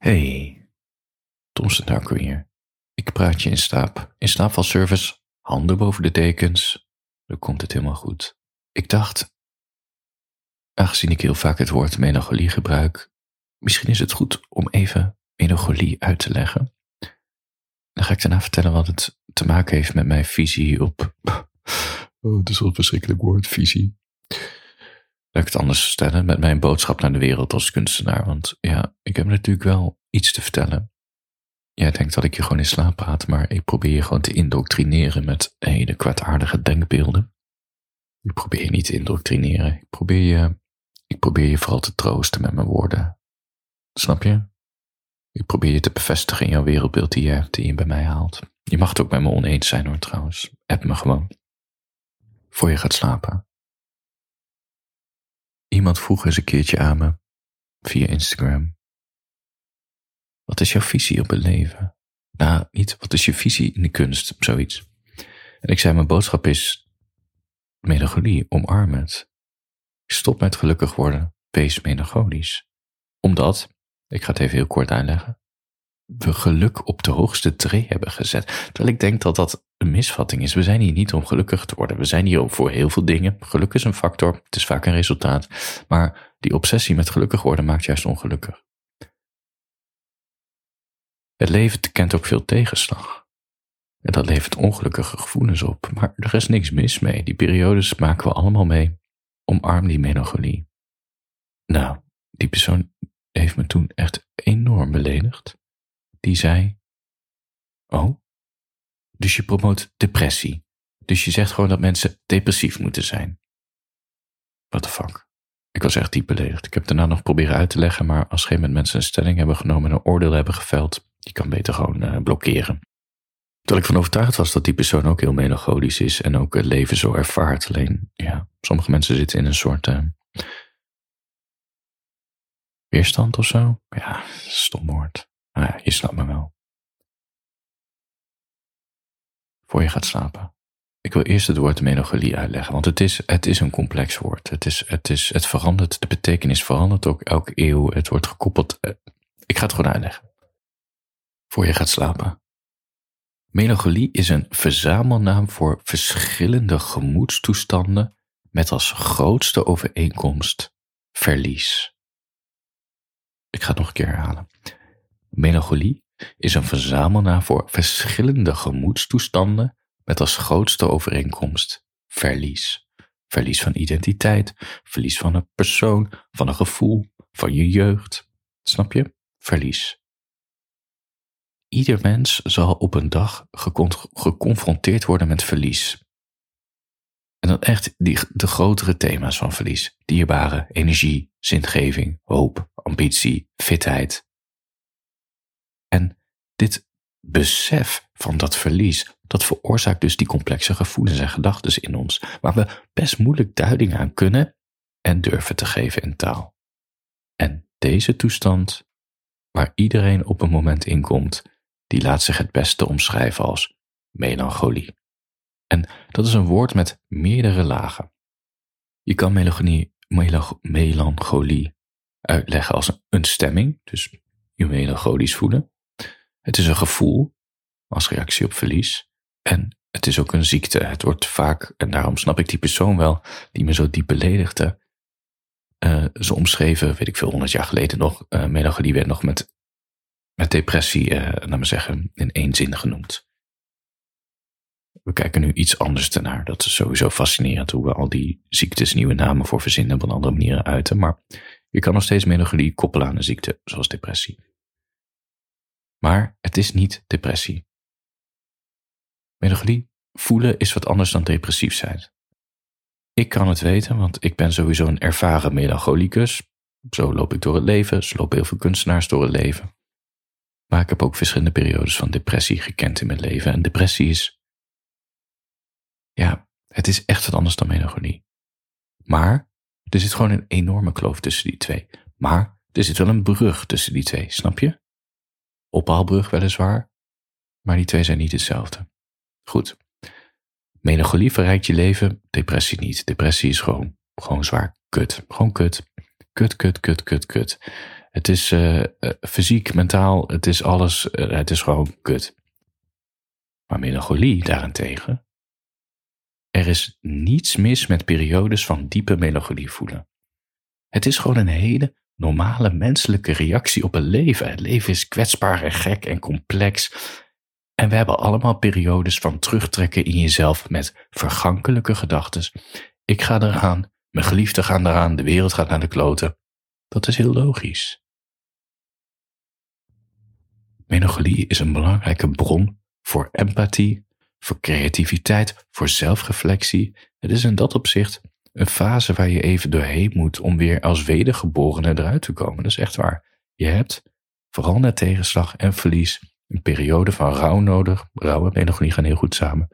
Hey, Thomson Darko hier. Ik praat je in slaap. In slaapvalservice, handen boven de dekens. Dan komt het helemaal goed. Ik dacht, aangezien ik heel vaak het woord melancholie gebruik, misschien is het goed om even melancholie uit te leggen. Dan ga ik daarna vertellen wat het te maken heeft met mijn visie op. Oh, het is wel een verschrikkelijk woord, visie. Laat ik het anders stellen, met mijn boodschap naar de wereld als kunstenaar. Want ja, ik heb natuurlijk wel iets te vertellen. Jij denkt dat ik je gewoon in slaap praat, maar ik probeer je gewoon te indoctrineren met hele kwaadaardige denkbeelden. Ik probeer je niet te indoctrineren. Ik probeer je, ik probeer je vooral te troosten met mijn woorden. Snap je? Ik probeer je te bevestigen in jouw wereldbeeld die je, die bij mij haalt. Je mag het ook met me oneens zijn hoor trouwens. App me gewoon. Voor je gaat slapen. Iemand vroeg eens een keertje aan me via Instagram. Wat is jouw visie op het leven? Nou, niet wat is je visie in de kunst, zoiets. En ik zei, mijn boodschap is melancholie, omarm het. Stop met gelukkig worden, wees melancholisch. Omdat, ik ga het even heel kort uitleggen, we geluk op de hoogste tree hebben gezet. Terwijl ik denk dat dat een misvatting is. We zijn hier niet om gelukkig te worden. We zijn hier voor heel veel dingen. Geluk is een factor, het is vaak een resultaat. Maar die obsessie met gelukkig worden maakt juist ongelukkig. Het leven kent ook veel tegenslag. En dat levert ongelukkige gevoelens op. Maar er is niks mis mee. Die periodes maken we allemaal mee. Omarm die melancholie. Nou, die persoon heeft me toen echt enorm beledigd. Die zei: Oh, dus je promoot depressie. Dus je zegt gewoon dat mensen depressief moeten zijn. What the fuck? Ik was echt diep beledigd. Ik heb daarna nog proberen uit te leggen, maar als geen moment mensen een stelling hebben genomen en een oordeel hebben geveld, die kan beter gewoon uh, blokkeren. Terwijl ik van overtuigd was dat die persoon ook heel melancholisch is en ook het leven zo ervaart. Alleen, ja, sommige mensen zitten in een soort uh, weerstand of zo. Ja, stom woord. Maar ja, je snapt me wel. Voor je gaat slapen. Ik wil eerst het woord melancholie uitleggen, want het is, het is een complex woord. Het, is, het, is, het verandert, de betekenis verandert ook elke eeuw. Het wordt gekoppeld. Eh, ik ga het gewoon uitleggen voor je gaat slapen. Melancholie is een verzamelnaam voor verschillende gemoedstoestanden met als grootste overeenkomst verlies. Ik ga het nog een keer herhalen. Melancholie is een verzamelnaam voor verschillende gemoedstoestanden met als grootste overeenkomst verlies. Verlies van identiteit, verlies van een persoon, van een gevoel, van je jeugd. Snap je? Verlies. Ieder mens zal op een dag geconfronteerd worden met verlies. En dan echt die, de grotere thema's van verlies. Dierbare, energie, zingeving, hoop, ambitie, fitheid. En dit besef van dat verlies, dat veroorzaakt dus die complexe gevoelens en gedachten in ons, waar we best moeilijk duiding aan kunnen en durven te geven in taal. En deze toestand, waar iedereen op een moment in komt, die laat zich het beste omschrijven als melancholie. En dat is een woord met meerdere lagen. Je kan melancholie, melancholie uitleggen als een stemming, dus je melancholisch voelen. Het is een gevoel als reactie op verlies. En het is ook een ziekte. Het wordt vaak, en daarom snap ik die persoon wel, die me zo diep beledigde. Uh, ze omschreven, weet ik veel, honderd jaar geleden nog, uh, melancholie werd nog met met depressie, uh, laat zeggen, in één zin genoemd. We kijken nu iets anders ernaar. Dat is sowieso fascinerend hoe we al die ziektes nieuwe namen voor verzinnen op een andere manier uiten. Maar je kan nog steeds melancholie koppelen aan een ziekte, zoals depressie. Maar het is niet depressie. Melancholie voelen is wat anders dan depressief zijn. Ik kan het weten, want ik ben sowieso een ervaren melancholicus. Zo loop ik door het leven, zo lopen heel veel kunstenaars door het leven. Maar ik heb ook verschillende periodes van depressie gekend in mijn leven. En depressie is, ja, het is echt wat anders dan melancholie. Maar er zit gewoon een enorme kloof tussen die twee. Maar er zit wel een brug tussen die twee, snap je? Ophaalbrug weliswaar, maar die twee zijn niet hetzelfde. Goed. Melancholie verrijkt je leven, depressie niet. Depressie is gewoon, gewoon zwaar kut. Gewoon kut. Kut, kut, kut, kut, kut. Het is uh, fysiek, mentaal, het is alles, uh, het is gewoon kut. Maar melancholie daarentegen, er is niets mis met periodes van diepe melancholie voelen. Het is gewoon een hele normale menselijke reactie op een leven. Het leven is kwetsbaar en gek en complex. En we hebben allemaal periodes van terugtrekken in jezelf met vergankelijke gedachten. Ik ga eraan, mijn geliefden gaan eraan, de wereld gaat naar de kloten. Dat is heel logisch. Melancholie is een belangrijke bron voor empathie, voor creativiteit, voor zelfreflectie. Het is in dat opzicht een fase waar je even doorheen moet om weer als wedergeborene eruit te komen. Dat is echt waar. Je hebt, vooral na tegenslag en verlies, een periode van rouw nodig. Rouw en melancholie gaan heel goed samen.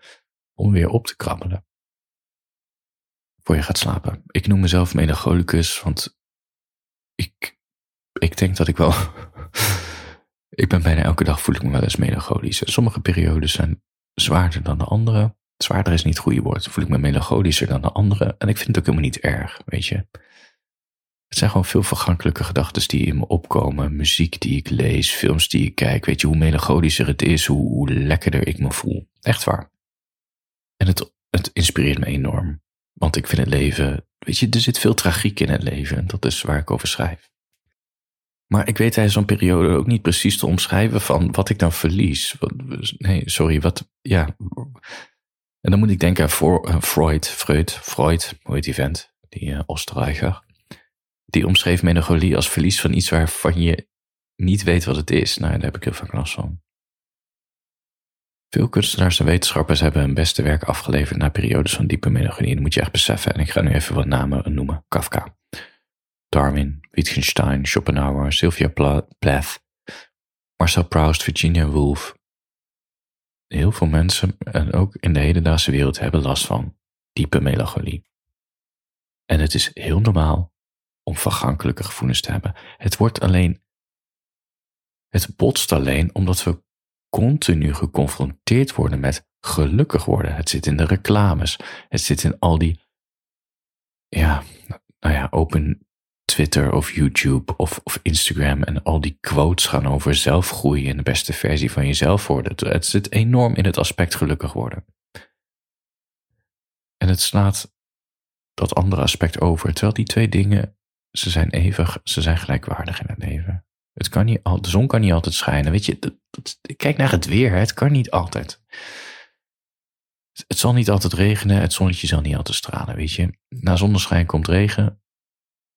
Om weer op te krabbelen. Voor je gaat slapen. Ik noem mezelf melancholicus, want ik, ik denk dat ik wel. ik ben bijna elke dag voel ik me wel eens melancholisch. Sommige periodes zijn zwaarder dan de andere. Zwaarder is niet het goede woord. Voel ik me melancholischer dan de andere. En ik vind het ook helemaal niet erg, weet je. Het zijn gewoon veel vergankelijke gedachten die in me opkomen. Muziek die ik lees, films die ik kijk. Weet je, hoe melancholischer het is, hoe, hoe lekkerder ik me voel. Echt waar. En het, het inspireert me enorm. Want ik vind het leven, weet je, er zit veel tragiek in het leven. En dat is waar ik over schrijf. Maar ik weet tijdens zo'n periode ook niet precies te omschrijven van wat ik dan verlies. Nee, sorry, wat, ja. En dan moet ik denken aan eh, Freud, Freud, Freud, hoe heet die vent? Die uh, Oostenrijker. Die omschreef melancholie als verlies van iets waarvan je niet weet wat het is. Nou, daar heb ik heel vaak last van. Veel kunstenaars en wetenschappers hebben hun beste werk afgeleverd na periodes van diepe melancholie. Dat moet je echt beseffen. En ik ga nu even wat namen noemen. Kafka, Darwin, Wittgenstein, Schopenhauer, Sylvia Plath, Marcel Proust, Virginia Woolf. Heel veel mensen, en ook in de hedendaagse wereld, hebben last van diepe melancholie. En het is heel normaal om vergankelijke gevoelens te hebben. Het wordt alleen, het botst alleen omdat we continu geconfronteerd worden met gelukkig worden. Het zit in de reclames. Het zit in al die, ja, nou ja, open Twitter of YouTube of, of Instagram en al die quotes gaan over zelfgroei en de beste versie van jezelf worden. Het zit enorm in het aspect gelukkig worden. En het slaat dat andere aspect over, terwijl die twee dingen, ze zijn eeuwig, ze zijn gelijkwaardig in het leven. Het kan niet, de zon kan niet altijd schijnen. Weet je, kijk naar het weer. Het kan niet altijd. Het zal niet altijd regenen. Het zonnetje zal niet altijd stralen. Weet je, na zonneschijn komt regen.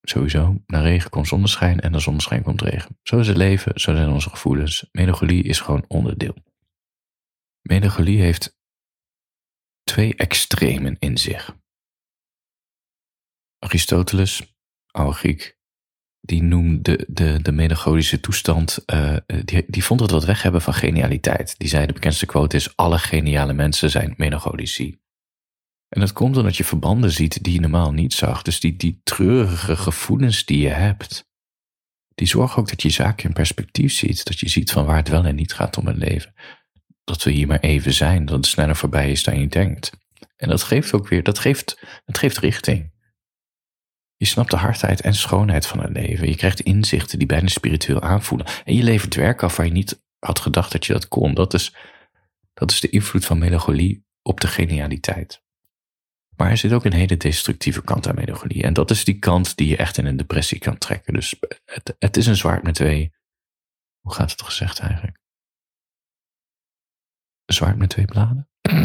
Sowieso. Na regen komt zonneschijn. En na zonneschijn komt regen. Zo is het leven. Zo zijn onze gevoelens. Melancholie is gewoon onderdeel. Melancholie heeft twee extremen in zich. Aristoteles, oude Griek, die noemde de, de melancholische toestand, uh, die, die vond het wat weg hebben van genialiteit. Die zei, de bekendste quote is, alle geniale mensen zijn melancholici. En dat komt omdat je verbanden ziet die je normaal niet zag. Dus die, die treurige gevoelens die je hebt, die zorgen ook dat je zaken in perspectief ziet. Dat je ziet van waar het wel en niet gaat om het leven. Dat we hier maar even zijn, dat het sneller voorbij is dan je denkt. En dat geeft ook weer, dat geeft, dat geeft richting. Je snapt de hardheid en schoonheid van het leven. Je krijgt inzichten die bijna spiritueel aanvoelen. En je levert werk af waar je niet had gedacht dat je dat kon. Dat is, dat is de invloed van melancholie op de genialiteit. Maar er zit ook een hele destructieve kant aan melancholie. En dat is die kant die je echt in een depressie kan trekken. Dus het, het is een zwaard met twee. Hoe gaat het gezegd eigenlijk? Een zwaard met twee bladen?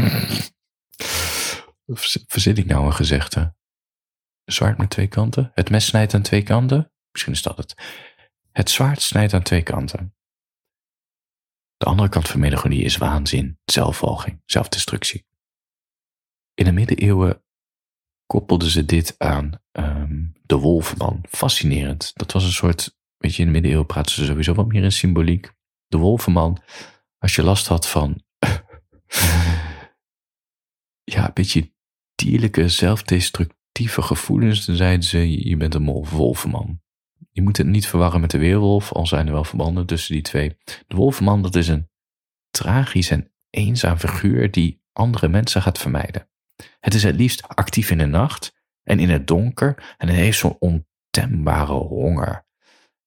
Verzin ik nou een gezegde? zwaard met twee kanten. Het mes snijdt aan twee kanten. Misschien is dat het. Het zwaard snijdt aan twee kanten. De andere kant van melancholie is waanzin, zelfvolging, zelfdestructie. In de middeleeuwen koppelden ze dit aan um, de wolfman. Fascinerend. Dat was een soort, weet je, in de middeleeuwen praten ze sowieso wat meer in symboliek. De wolfman, als je last had van, ja, een beetje dierlijke zelfdestructie actieve gevoelens, dan zeiden ze, je bent een wolvenman. Je moet het niet verwarren met de weerwolf, al zijn er wel verbanden tussen die twee. De wolvenman, dat is een tragisch en eenzaam figuur die andere mensen gaat vermijden. Het is het liefst actief in de nacht en in het donker en het heeft zo'n ontembare honger.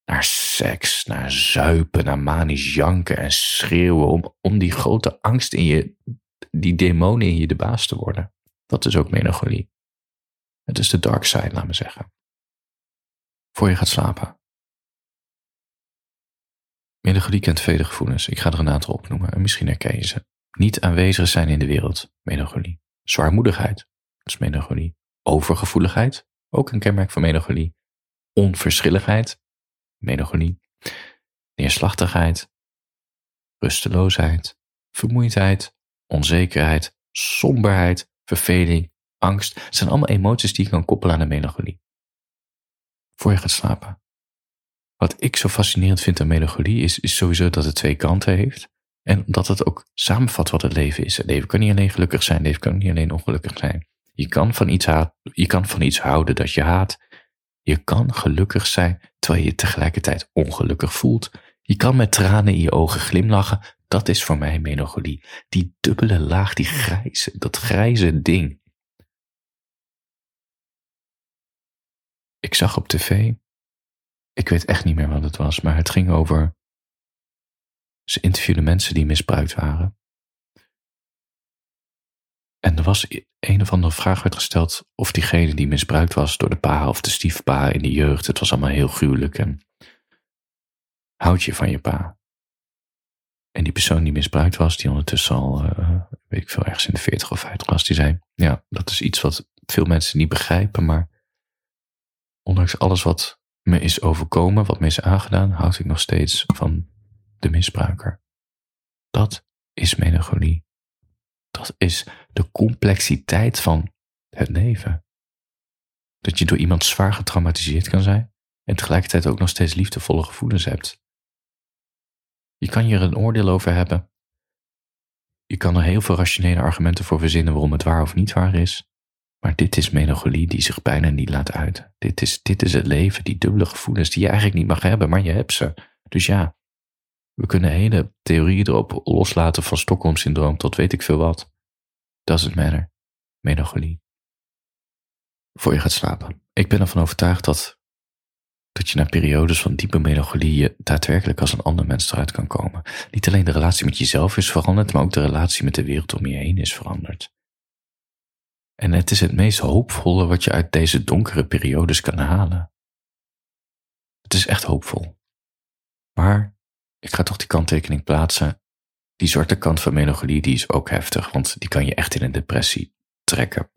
naar seks, naar zuipen, naar manisch janken en schreeuwen om, om die grote angst in je, die demonen in je de baas te worden. Dat is ook melancholie. Het is de dark side, laat me zeggen. Voor je gaat slapen. Melancholie kent vele gevoelens. Ik ga er een aantal opnoemen en misschien herken je ze. Niet aanwezig zijn in de wereld, melancholie. Zwaarmoedigheid, dat is melancholie. Overgevoeligheid, ook een kenmerk van melancholie. Onverschilligheid, melancholie. Neerslachtigheid, rusteloosheid, vermoeidheid, onzekerheid, somberheid, verveling, angst. Het zijn allemaal emoties die je kan koppelen aan de melancholie. Voor je gaat slapen. Wat ik zo fascinerend vind aan melancholie is, is sowieso dat het twee kanten heeft. En dat het ook samenvat wat het leven is. Het leven kan niet alleen gelukkig zijn, het leven kan niet alleen ongelukkig zijn. Je kan van iets, haat, je kan van iets houden dat je haat. Je kan gelukkig zijn terwijl je je tegelijkertijd ongelukkig voelt. Je kan met tranen in je ogen glimlachen. Dat is voor mij melancholie. Die dubbele laag, die grijze, dat grijze ding. Ik zag op tv, ik weet echt niet meer wat het was, maar het ging over. Ze interviewden mensen die misbruikt waren. En er was een of andere vraag werd gesteld of diegene die misbruikt was door de pa of de stiefpa in de jeugd, het was allemaal heel gruwelijk en houd je van je pa. En die persoon die misbruikt was, die ondertussen al, uh, weet ik veel, ergens in de 40 of 50 was, die zei, ja, dat is iets wat veel mensen niet begrijpen, maar ondanks alles wat me is overkomen, wat me is aangedaan, houd ik nog steeds van de misbruiker. Dat is melancholie. Dat is de complexiteit van het leven. Dat je door iemand zwaar getraumatiseerd kan zijn en tegelijkertijd ook nog steeds liefdevolle gevoelens hebt. Je kan hier een oordeel over hebben. Je kan er heel veel rationele argumenten voor verzinnen waarom het waar of niet waar is. Maar dit is melancholie die zich bijna niet laat uiten. Dit is, dit is het leven, die dubbele gevoelens die je eigenlijk niet mag hebben, maar je hebt ze. Dus ja, we kunnen hele theorieën erop loslaten van Stockholm-syndroom tot weet ik veel wat. Doesn't matter. Melancholie. Voor je gaat slapen. Ik ben ervan overtuigd dat, dat je na periodes van diepe melancholie je daadwerkelijk als een ander mens eruit kan komen. Niet alleen de relatie met jezelf is veranderd, maar ook de relatie met de wereld om je heen is veranderd. En het is het meest hoopvolle wat je uit deze donkere periodes kan halen. Het is echt hoopvol. Maar ik ga toch die kanttekening plaatsen. Die zwarte kant van melancholie die is ook heftig, want die kan je echt in een depressie trekken.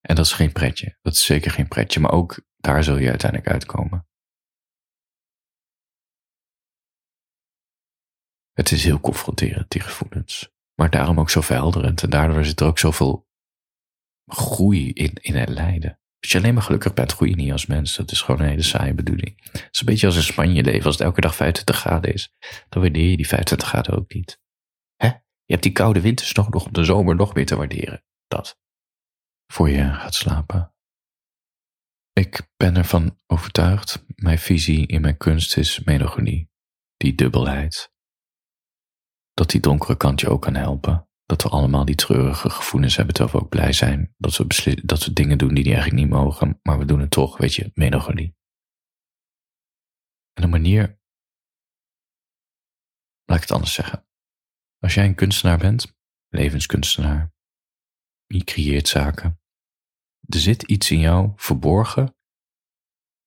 En dat is geen pretje. Dat is zeker geen pretje, maar ook daar zul je uiteindelijk uitkomen. Het is heel confronterend, die gevoelens. Maar daarom ook zo verhelderend. En daardoor zit er ook zoveel groei in, in het lijden. Als je alleen maar gelukkig bent, groei je niet als mens. Dat is gewoon een hele saaie bedoeling. Het is een beetje als in Spanje leven. Als het elke dag 25 graden is, dan waardeer je die 25 graden ook niet. Hè? Je hebt die koude winters nog, nog om de zomer nog meer te waarderen. Dat. Voor je gaat slapen. Ik ben ervan overtuigd, mijn visie in mijn kunst is melancholie. Die dubbelheid. Dat die donkere kant je ook kan helpen. Dat we allemaal die treurige gevoelens hebben, terwijl we ook blij zijn dat we, dat we dingen doen die, die eigenlijk niet mogen, maar we doen het toch, weet je, melancholie. En een manier, laat ik het anders zeggen. Als jij een kunstenaar bent, levenskunstenaar, je creëert zaken, er zit iets in jou verborgen.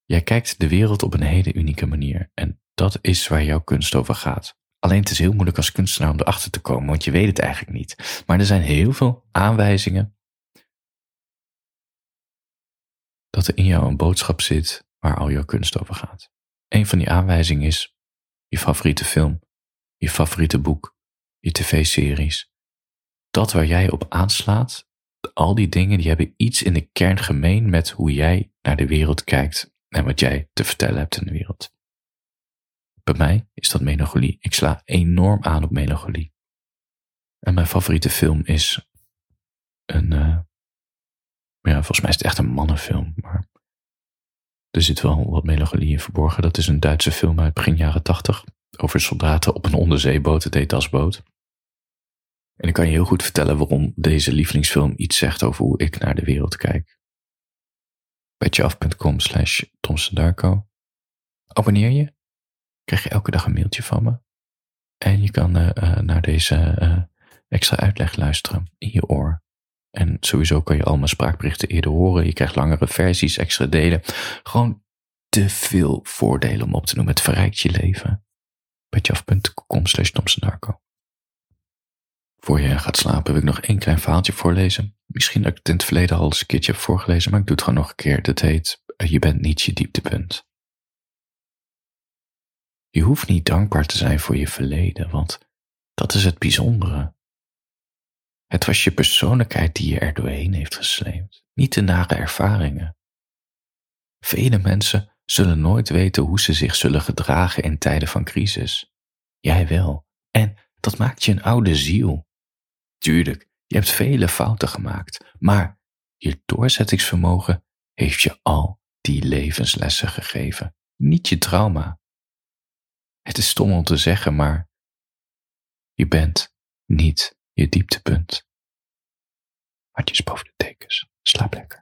Jij kijkt de wereld op een hele unieke manier en dat is waar jouw kunst over gaat. Alleen het is heel moeilijk als kunstenaar om erachter te komen, want je weet het eigenlijk niet. Maar er zijn heel veel aanwijzingen dat er in jou een boodschap zit waar al jouw kunst over gaat. Een van die aanwijzingen is je favoriete film, je favoriete boek, je tv-series. Dat waar jij op aanslaat, al die dingen die hebben iets in de kern gemeen met hoe jij naar de wereld kijkt en wat jij te vertellen hebt in de wereld. Bij mij is dat melancholie. Ik sla enorm aan op melancholie. En mijn favoriete film is een. Uh, ja, volgens mij is het echt een mannenfilm, maar er zit wel wat melancholie in verborgen. Dat is een Duitse film uit begin jaren tachtig over soldaten op een onderzeeboot, het heet Dasboot. En ik kan je heel goed vertellen waarom deze lievelingsfilm iets zegt over hoe ik naar de wereld kijk. Petjeaf.com slash Abonneer je krijg je elke dag een mailtje van me. En je kan naar deze extra uitleg luisteren in je oor. En sowieso kan je al mijn spraakberichten eerder horen. Je krijgt langere versies, extra delen. Gewoon te veel voordelen om op te noemen. Het verrijkt je leven. petjeaf.com slash Voor je gaat slapen wil ik nog één klein verhaaltje voorlezen. Misschien dat ik het in het verleden al eens een keertje heb voorgelezen, maar ik doe het gewoon nog een keer. Dat heet Je bent niet je dieptepunt. Je hoeft niet dankbaar te zijn voor je verleden, want dat is het bijzondere. Het was je persoonlijkheid die je er doorheen heeft gesleept, niet de nare ervaringen. Vele mensen zullen nooit weten hoe ze zich zullen gedragen in tijden van crisis. Jij wel. En dat maakt je een oude ziel. Tuurlijk, je hebt vele fouten gemaakt, maar je doorzettingsvermogen heeft je al die levenslessen gegeven, niet je trauma. Het is stom om te zeggen, maar je bent niet je dieptepunt. Hartjes boven de tekens. Slaap lekker.